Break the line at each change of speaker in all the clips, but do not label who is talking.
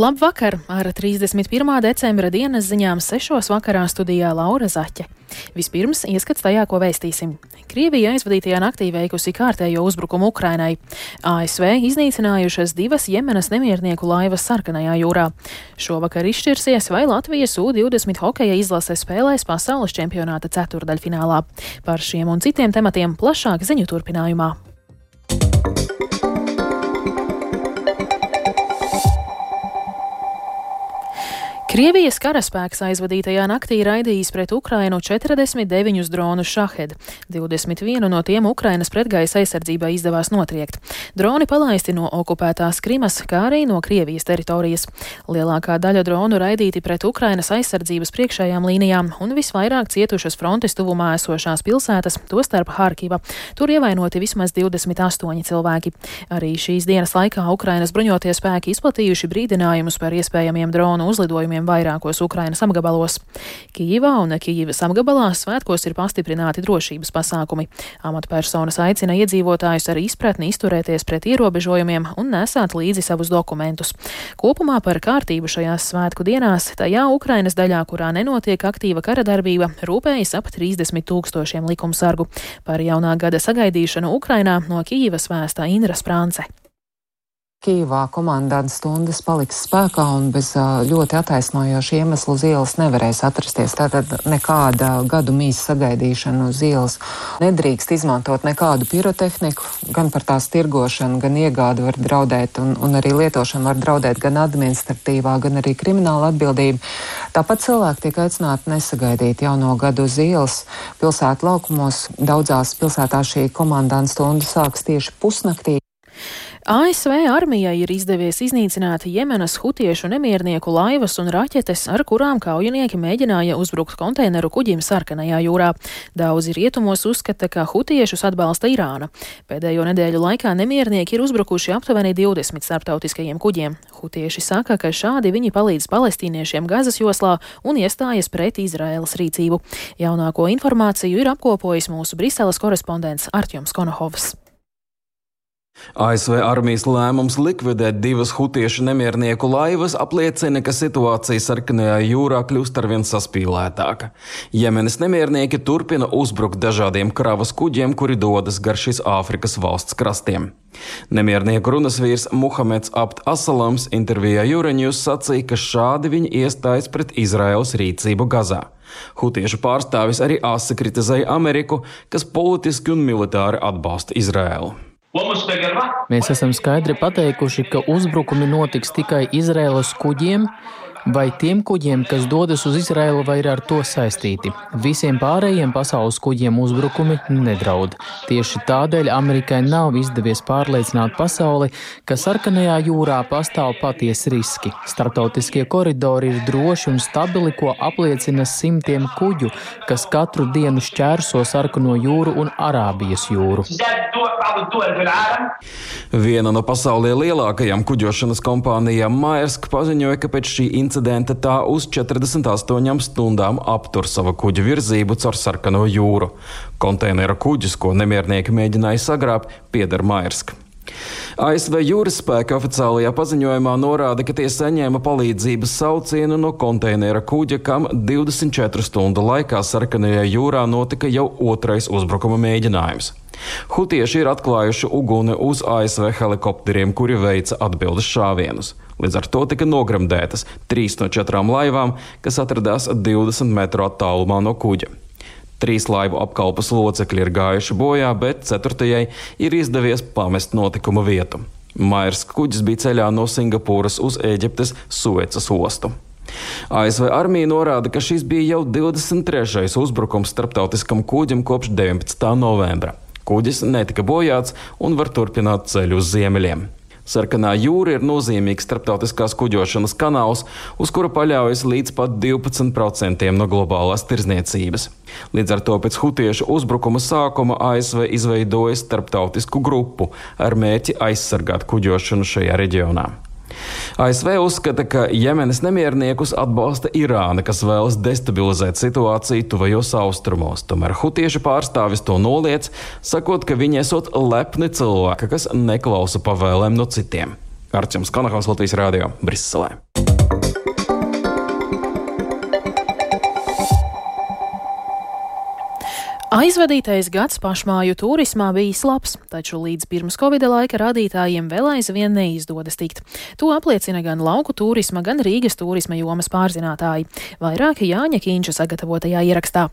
Labvakar! Ar 31. decembra dienas ziņām 6. vakarā studijā Laura Zaķe. Vispirms ieskats tajā, ko vēstīsim. Krievija aizvadītajā naktī veikusi kārtējo uzbrukumu Ukrainai. ASV iznīcinājušas divas Jemenas nemiernieku laivas Sarkanajā jūrā. Šovakar izšķirsies, vai Latvijas U-20 hokeja izlase spēlēs pasaules čempionāta ceturdaļfinālā. Par šiem un citiem tematiem plašāk ziņu turpinājumā. Krievijas karaspēks aizvadītajā naktī raidījis pret Ukrainu 49 dronu šahed. 21 no tiem Ukrainas pretgaisa aizsardzībai izdevās notriekt. Droni palaisti no okupētās Krimas, kā arī no Krievijas teritorijas. Lielākā daļa dronu raidīti pret Ukrainas aizsardzības priekšējām līnijām un visvairāk cietušas frontes tuvumā esošās pilsētas, tostarp Harkiva. Tur ievainoti vismaz 28 cilvēki. Arī šīs dienas laikā Ukrainas bruņotie spēki izplatījuši brīdinājumus par iespējamiem dronu uzlidojumiem vairākos Ukrainas apgabalos. Kīvā un Kīvas apgabalā svētkos ir pastiprināti drošības pasākumi. Amatpersonas aicina iedzīvotājus ar izpratni izturēties pret ierobežojumiem un nesāt līdzi savus dokumentus. Kopumā par kārtību šajās svētku dienās tajā Ukrainas daļā, kurā nenotiek aktīva kara darbība, rūpējas ap 30 tūkstošiem likumsargu. Par jaunā gada sagaidīšanu Ukrainā no Kīvas vēstā Indra Sprānce.
Kīvā komandants stundas paliks spēkā un bez ļoti attaisnojoša iemesla uz ielas nevarēs atrasties. Tātad nekāda gadu mīsa sagaidīšana uz ielas nedrīkst izmantot nekādu pirotehniku, gan par tās tirgošanu, gan iegādu var draudēt un, un arī lietošanu var draudēt gan administratīvā, gan arī krimināla atbildība. Tāpat cilvēki tiek aicināti nesagaidīt jauno gadu uz ielas. Pilsētu laukumos daudzās pilsētās šī komandants stunda sāks tieši pusnaktī.
ASV armijai ir izdevies iznīcināt Jemenas hutiešu nemiernieku laivas un raķetes, ar kurām kaujinieki mēģināja uzbrukt konteineru kuģim Sarkanajā jūrā. Daudzi rietumos uzskata, ka hutiešus atbalsta Irāna. Pēdējo nedēļu laikā nemiernieki ir uzbrukuši aptuveni 20 starptautiskajiem kuģiem. Hutieši saka, ka šādi viņi palīdz palestīniešiem Gazas joslā un iestājas pret Izraēlas rīcību. Jaunāko informāciju ir apkopojis mūsu Briseles korespondents Artjoms Konohovs.
ASV armijas lēmums likvidēt divas hutiešu nemiernieku laivas apliecina, ka situācija sarkanajā jūrā kļūst arvien saspīlētāka. Jemenas nemiernieki turpina uzbrukt dažādiem kravas kuģiem, kuri dodas gar šīs Āfrikas valsts krastiem. Nemiernieku runas vīrs Muhameds Abd Asalams intervijā Jūreņus sacīja, ka šādi viņi iestājas pret Izraels rīcību Gazā. Hutiešu pārstāvis arī asi kritizēja Ameriku, kas politiski un militāri atbalsta Izraēlu.
Mēs esam skaidri pateikuši, ka uzbrukumi notiks tikai Izraēlas kuģiem vai tiem kuģiem, kas dodas uz Izraēlu vai ir ar to saistīti. Visiem pārējiem pasaules kuģiem uzbrukumi nedraud. Tieši tādēļ Amerikai nav izdevies pārliecināt pasauli, ka sarkanajā jūrā pastāv patiesi riski. Startautiskie koridori ir droši un stabili, ko apliecina simtiem kuģu, kas katru dienu šķērso sarkano jūru un Arābijas jūru.
Viena no pasaulē lielākajām kuģošanas kompānijām Maersk paziņoja, ka pēc šī incidenta tā uz 48 stundām aptur savu kuģa virzību caur sarkano jūru. Konteineru kuģis, ko nemiernieki mēģināja sagrābt, pieder Mairsk. ASV jūras spēka oficiālajā paziņojumā norāda, ka tie saņēma palīdzības saucienu no konteinera kuģa, kam 24 stundu laikā sarkanajā jūrā notika jau otrais uzbrukuma mēģinājums. Hutieši ir atklājuši uguni uz ASV helikopteriem, kuri veica atbildes šāvienus. Līdz ar to tika nogremdētas trīs no četrām laivām, kas atradās 20 metru attālumā no kuģa. Trīs laivu apkalpes locekļi ir gājuši bojā, bet ceturtajai ir izdevies pamest notikuma vietu. Mairs kuģis bija ceļā no Singapūras uz Eģiptes Suecas ostu. ASV armija norāda, ka šis bija jau 23. uzbrukums starptautiskam kuģim kopš 19. novembra. Kuģis netika bojāts un var turpināt ceļu uz ziemeļiem. Sarkanā jūra ir nozīmīgs starptautiskās kuģošanas kanāls, uz kura paļaujas līdz pat 12% no globālās tirzniecības. Līdz ar to pēc hutiešu uzbrukuma sākuma ASV izveidoja starptautisku grupu ar mērķi aizsargāt kuģošanu šajā reģionā. ASV uzskata, ka Jemenas nemierniekus atbalsta Irāna, kas vēlas destabilizēt situāciju tuvajos austrumos. Tomēr hutiešu pārstāvis to noliedz, sakot, ka viņi esot lepni cilvēki, kas neklausa pavēlēm no citiem. Arčuns Kanahaus Latvijas Rādio Briselē.
Aizvadītais gads pašmāju turismā bijis labs, taču līdz pirms Covid laika rādītājiem vēl aizvien neizdodas tikt. To apliecina gan lauku turisma, gan Rīgas turisma jomas pārzinātāji. Vairāk Jāņa Kīņša sagatavotajā ierakstā.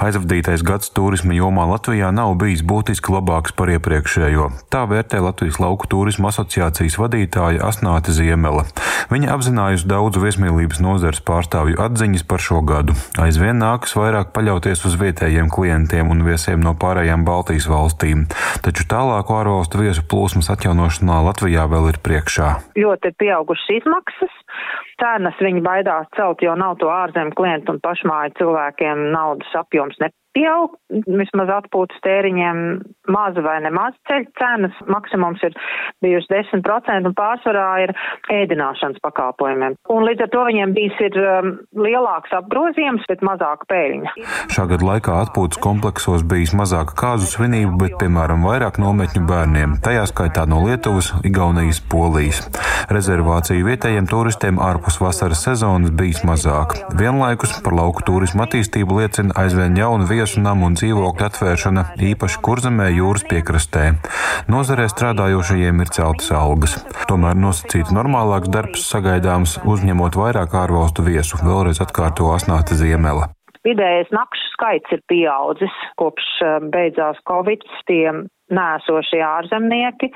Aizvadītais gads turisma jomā Latvijā nav bijis būtiski labāks par iepriekšējo. Tā vērtē Latvijas lauku turisma asociācijas vadītāja Asnāte Ziemele. Viņa apzinājusi daudzu viesmīlības nozares pārstāvju atziņas par šo gadu. Aizvien nākas vairāk paļauties uz vietējiem klientiem un viesiem no pārējām Baltijas valstīm, taču tālāku ārvalstu viesu plūsmas atjaunošanā Latvijā vēl ir priekšā.
Ļoti ir pieaugušas izmaksas cenas viņi baidās celt, jo nav to ārzemju klientu un pašmāju cilvēkiem naudas apjoms ne pieaug, vismaz atpūtas tēriņiem maz vai nemaz ceļ cenas. Maksimums ir bijusi 10% un pārsvarā ir ēdināšanas pakalpojumiem. Un līdz ar to viņiem bijis ir um, lielāks apgrozījums, bet mazāka pēļņa.
Šā gada laikā atpūtas kompleksos bijis mazāka kāzu svinību, bet, piemēram, vairāk nometņu bērniem, tajā skaitā no Lietuvas, Igaunijas, Polijas. Rezervāciju vietējiem turistiem ārpus vasaras sezonas bijis mazāk. Vienlaikus par lauku turismu attīstību liecina aizvien jaunu vietu viesu namu un dzīvokļu atvēršana īpaši kurzemē jūras piekrastē. Nozarē strādājošajiem ir celtas algas. Tomēr nosacīti normālāks darbs sagaidāms uzņemot vairāk ārvalstu viesu, vēlreiz atkārto Asnāta Ziemela.
Vidējais nakšu skaits ir pieaudzis kopš eh, beidzās Covid, tie nēsošie ārzemnieki,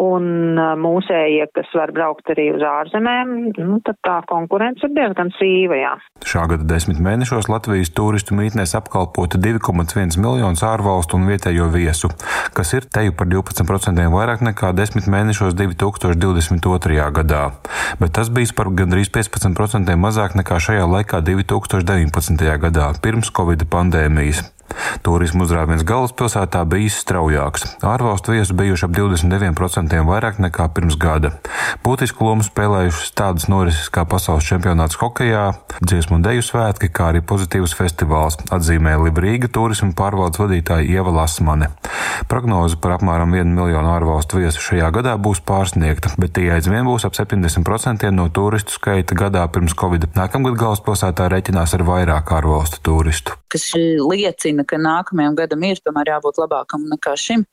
un mūsējie, kas var braukt arī uz ārzemēm, nu, tad tā konkurence ir diezgan sīva. Jā.
Šā gada desmit mēnešos Latvijas turistu mītnēs apkalpota 2,1 miljonus ārvalstu un vietējo viesu, kas ir teju par 12% vairāk nekā desmit mēnešos 2022. gadā. Bet tas bija par gandrīz 15% mazāk nekā šajā laikā 2019. gadā, pirms Covid pandēmijas. Turismu uzrāviens galvaspilsētā bijis straujāks. Ārvalstu viesu bijuši ap 29% vairāk nekā pirms gada. Būtisku lomu spēlējušas tādas norises kā pasaules čempionāts hokejā, dziesmu un deju svētki, kā arī pozitīvs festivāls, atzīmē Librīga turismu pārvaldes vadītāja Ieva Lasmane. Prognoze par apmēram 1 miljonu ārvalstu viesu šajā gadā būs pārsniegta, bet tie aizvien būs ap 70% no turistu skaita gadā pirms Covid. Nākamgad galvaspilsētā reiķinās ar vairāk ārvalstu turistu.
Kas liecina ka nākamajam gadam ir tomēr jābūt labākam nekā šim.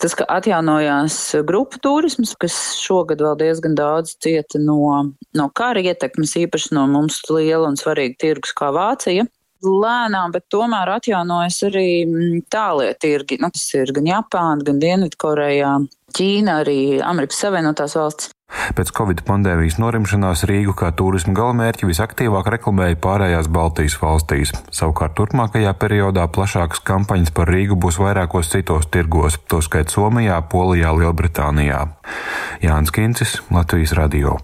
Tas, ka atjaunojās grupu turisms, kas šogad vēl diezgan daudz cieta no, no kara ietekmes, īpaši no mums liela un svarīga tirgus kā Vācija lēnām, bet tomēr atjaunojas arī mm, tālie tirgi. Nu, tas ir gan Japāna, gan Dienvidkorejā, Ķīna, arī Amerikas Savienotās valsts.
Pēc Covid pandēmijas norimšanās Rīgu kā turismu galamērķi visaktīvāk reklamēja pārējās Baltijas valstīs. Savukārt turpmākajā periodā plašākas kampaņas par Rīgu būs vairākos citos tirgos, toskai Somijā, Polijā, Lielbritānijā. Jānis Kincis, Latvijas Radio.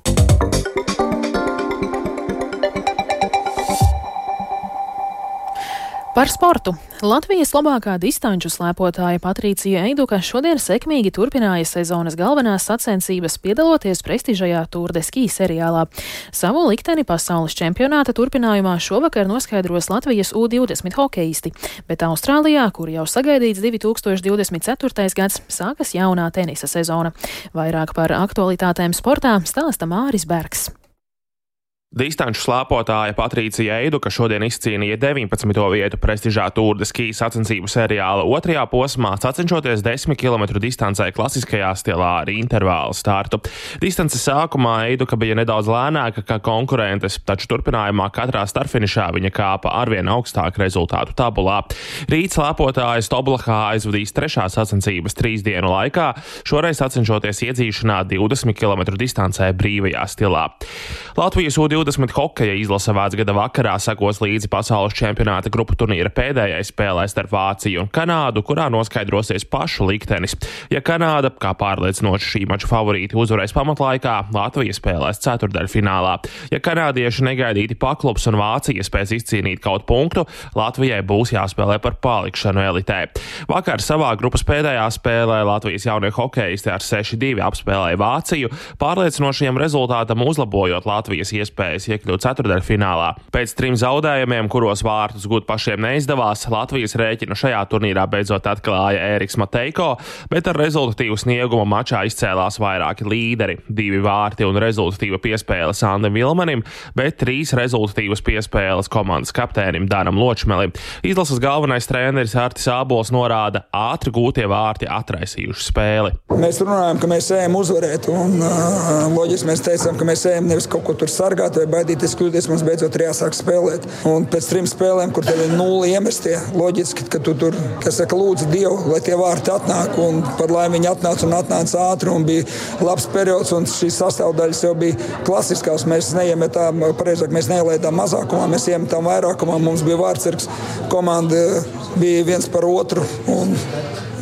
Par sportu. Latvijas labākā distanču slēpotāja Patricija Eiduka šodien sekmīgi turpināja sezonas galvenās sacensības, piedaloties prestižajā Tour de Ski seriālā. Savu likteni pasaules čempionāta turpinājumā šovakar noskaidros Latvijas U20 hokeisti, bet Austrālijā, kur jau sagaidīts 2024. gads, sākas jaunā tenisa sezona. Vairāk par aktualitātēm sportā stāsta Māris Bergs.
Distanču slēpotāja Patricija Eiduka šodien izcīnīja 19. vietu prestižā Tour de Ski sacensību seriāla otrajā posmā, sacenšoties 10 km distancē klasiskajā stilā ar intervālu startu. Distances sākumā Eiduka bija nedaudz lēnāka kā konkurentes, taču turpinājumā katrā startfinišā viņa kāpa arvien augstāk rezultātu tabulā. Rīt slēpotājs Toblahā aizvadīs trešās sacensības trīs dienu laikā, šoreiz sacenšoties iedzīšanā 20 km distancē brīvajā stilā. Latvijas U20 20 hokeja izlase gada vakarā sekos līdzi pasaules čempionāta grupu turnīra pēdējai spēlē starp Vāciju un Kanādu, kurā noskaidrosies pašu liktenis. Ja Kanāda, kā pārliecinoši šī mača favorīti, uzvarēs pamatlaikā, Latvija spēlēs ceturdaļfinālā. Ja kanādieši negaidīti paklups un Vācija spēs izcīnīt kaut punktu, Latvijai būs jāspēlē par palikšanu elitē. Vakar savā grupas pēdējā spēlē Latvijas jaunie hokeisti ar 6-2 apspēlēja Vāciju, pārliecinošiem rezultātam uzlabojot Latvijas iespēju iespējas iekļūt ceturdaļfinālā. Pēc trim zaudējumiem, kuros vārtus gūt pašiem neizdevās, Latvijas rēķinu šajā turnīrā beidzot atklāja Ēriks Mateiko, bet ar rezultatīvu sniegumu mačā izcēlās vairāki līderi - divi vārti un rezultatīva piespēle Sandam Vilmanim, bet trīs rezultatīvas piespēles komandas kapteinim Danam Ločmelim. Izlases galvenais treneris Artis Ābols norāda, ātri gūtie vārti atraisījuši spēli.
Mēs runājam, ka mēs ejam uzvarēt, un uh, loģiski mēs teicām, ka mēs ejam nevis kaut ko tur sargāt vai baidīties kļūdīties, mums beidzot ir jāsāk spēlēt. Un pēc trim spēlēm, kur tev ir nulli iemestie, loģiski, ka tu tur, kas saka, lūdzu Dievu, lai tie vārti atnāk, un par laimi viņi atnāca un atnāca ātri, un bija labs periods, un šīs sastāvdaļas jau bija klasiskās. Mēs neiemetām, pareizāk, mēs neielaidām mazākumā, mēs iemetām vairākumā, mums bija vārdsargs, komanda bija viens par otru. Un,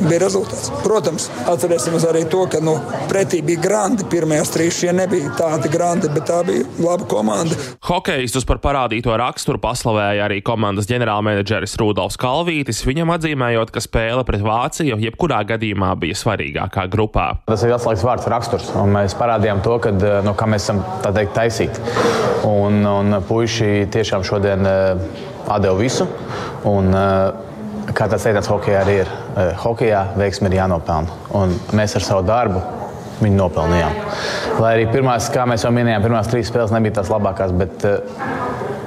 bija rezultāts. Protams, atcerēsimies arī to, ka nu, pretī bija grandi. Pirmajās trīs šie nebija tādi grandi, bet tā bija laba komanda.
Hokejistus par parādīto raksturu paslavēja arī komandas ģenerālmenedžeris Rudolfs Kalvītis, viņam atzīmējot, ka spēle pret Vāciju jebkurā gadījumā bija svarīgākā grupā.
Tas ir atslēgas vārds raksturs, un mēs parādījām to, ka, no kā mēs esam teikt, taisīti. Un, un puiši tiešām šodien uh, atdeva visu. Un, uh, kā tas teikts, hokeja arī ir. Hokejā veiksmi ir jānopelna. Un mēs ar savu darbu viņu nopelnījām. Lai arī pirmās, kā mēs jau minējām, pirmās trīs spēles nebija tās labākās, bet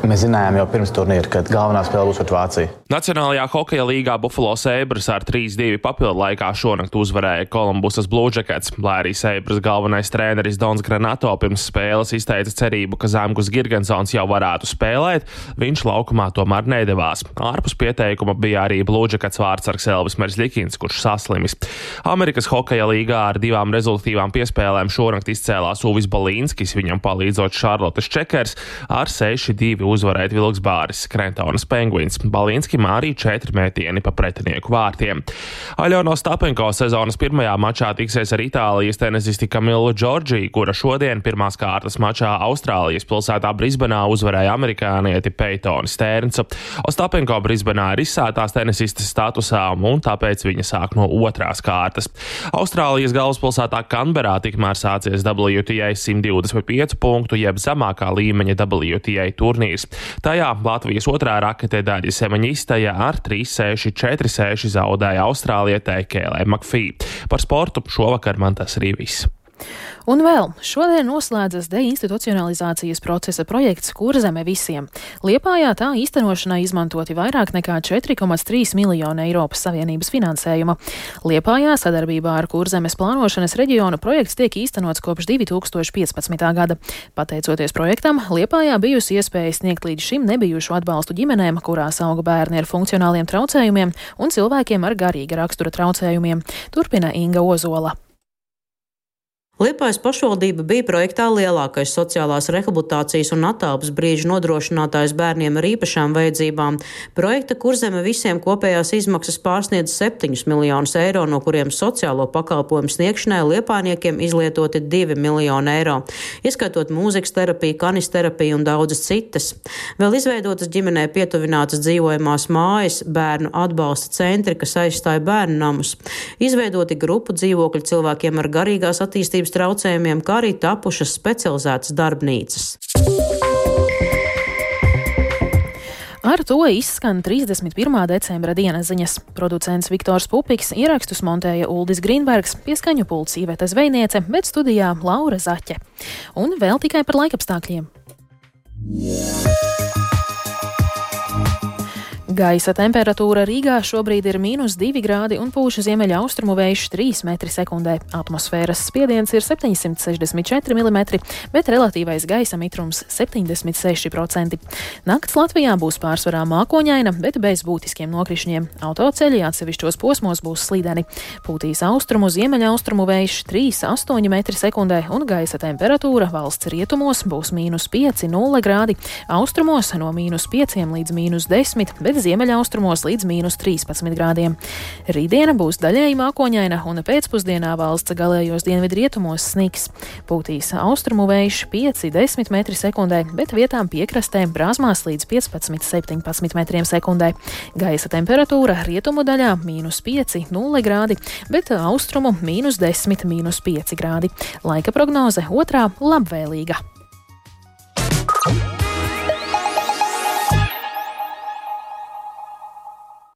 Mēs zinājām jau pirms turnīra, ka galvenā spēle būs pret Vāciju.
Nacionālajā hokeja līgā Buffalo Sabres ar 3-2 papildu laikā šonakt uzvarēja Kolumbusas Blue Jackets, lai arī Sabres galvenais treneris Dons Granato pirms spēles izteica cerību, ka Zemgus Girgensons jau varētu spēlēt, viņš laukumā tomēr nedavās. Ārpus pieteikuma bija arī Blue Jackets vārdsargs Elvis Merzlikins, kurš saslimis. Amerikas hokeja līgā ar divām rezultatīvām piespēlēm šonakt izcēlās Uvis Balīnskis, viņam palīdzot Šarlotes Čekers ar 6-2 uzvarēt Vilks Bāris, Krentonas Penguins, Balīnskim arī četri mētieni pa pretinieku vārtiem. Aļono Stapenko sezonas pirmajā mačā tiksies ar Itālijas tenisisti Kamilu Džordžiju, kura šodien pirmās kārtas mačā Austrālijas pilsētā Brisbanā uzvarēja amerikānieti Peitoni Stērnsu. Ostapenko Brisbanā ir izsētās tenisistas statusā, un tāpēc viņa sāk no otrās kārtas. Austrālijas galvaspilsētā Kanberā tikmēr sācies WTA 125 punktu, jeb zemākā līmeņa WTA turnīrs turnīrs. Tajā Latvijas otrā rakete Daļa Semaņistaja ar 3-6, 4-6 zaudēja Austrālietē Kēlē Makfī. Par sportu šovakar man tas arī viss.
Un vēl šodien noslēdzas deinstitucionalizācijas procesa projekts Kurzeme visiem. Liepājā tā īstenošanai izmantoti vairāk nekā 4,3 miljonu Eiropas Savienības finansējuma. Liepājā sadarbībā ar Kurzemes plānošanas reģionu projekts tiek īstenots kopš 2015. gada. Pateicoties projektam, Liepājā bijusi iespēja sniegt līdz šim nebijušu atbalstu ģimenēm, kurās auga bērni ar funkcionāliem traucējumiem un cilvēkiem ar garīga rakstura traucējumiem. Turpina Inga Ozola.
Liepājas pašvaldība bija projektā lielākais sociālās rehabilitācijas un attālpas brīža nodrošinātājs bērniem ar īpašām vajadzībām. Projekta kurzeme visiem kopējās izmaksas pārsniedz 7 miljonus eiro, no kuriem sociālo pakalpojumu sniegšanai liepājniekiem izlietoti 2 miljoni eiro, ieskaitot mūzikas terapiju, kanisterapiju un daudzas citas. Vēl izveidotas ģimenē pietuvinātas dzīvojamās mājas, bērnu atbalsta centri, kas aizstāja bērnu namus. Izveidoti grupu dzīvokļi cilvēkiem ar garīgās attīstības attīstības traucējumiem, kā arī tapušas specializētas darbnīcas.
Ar to izskan 31. decembra dienas ziņas. Producents Viktors Pupiks ierakstus montēja Uldis Grīnbergs, pieskaņu pults Iveta Zvejniece, bet studijā Laura Zaķe. Un vēl tikai par laikapstākļiem. Yeah. Gaisa temperatūra Rīgā šobrīd ir mīnus 2 grādi un pūš ziemeļa austrumu vējš 3 m2. Atmosfēras spiediens ir 764 mm, bet relatīvais gaisa mitrums - 76%. Nakts Latvijā būs pārsvarā mākoņaina, bet bez būtiskiem nokrišņiem. Autoceļi atsevišķos posmos būs slīdeni. Pūtīs austrumu ziemeļa austrumu vējš 3,8 m2 un gaisa temperatūra valsts rietumos būs mīnus 5,0 grādi, austrumos no mīnus 5 līdz mīnus 10, bet ziemeļaustrumos līdz mīnus 13 grādiem. Rītdiena būs daļēji mākoņaina un pēcpusdienā valsts galējos dienvidrietumos sniks. Pūtīs austrumu vējš 5-10 m2, bet vietām piekrastē brāzmās līdz 15-17 m2. Gaisa temperatūra rietumu daļā - mīnus 5-0 grādi, bet austrumu - mīnus 10-5 grādi. Laika prognoze otrā - labvēlīga.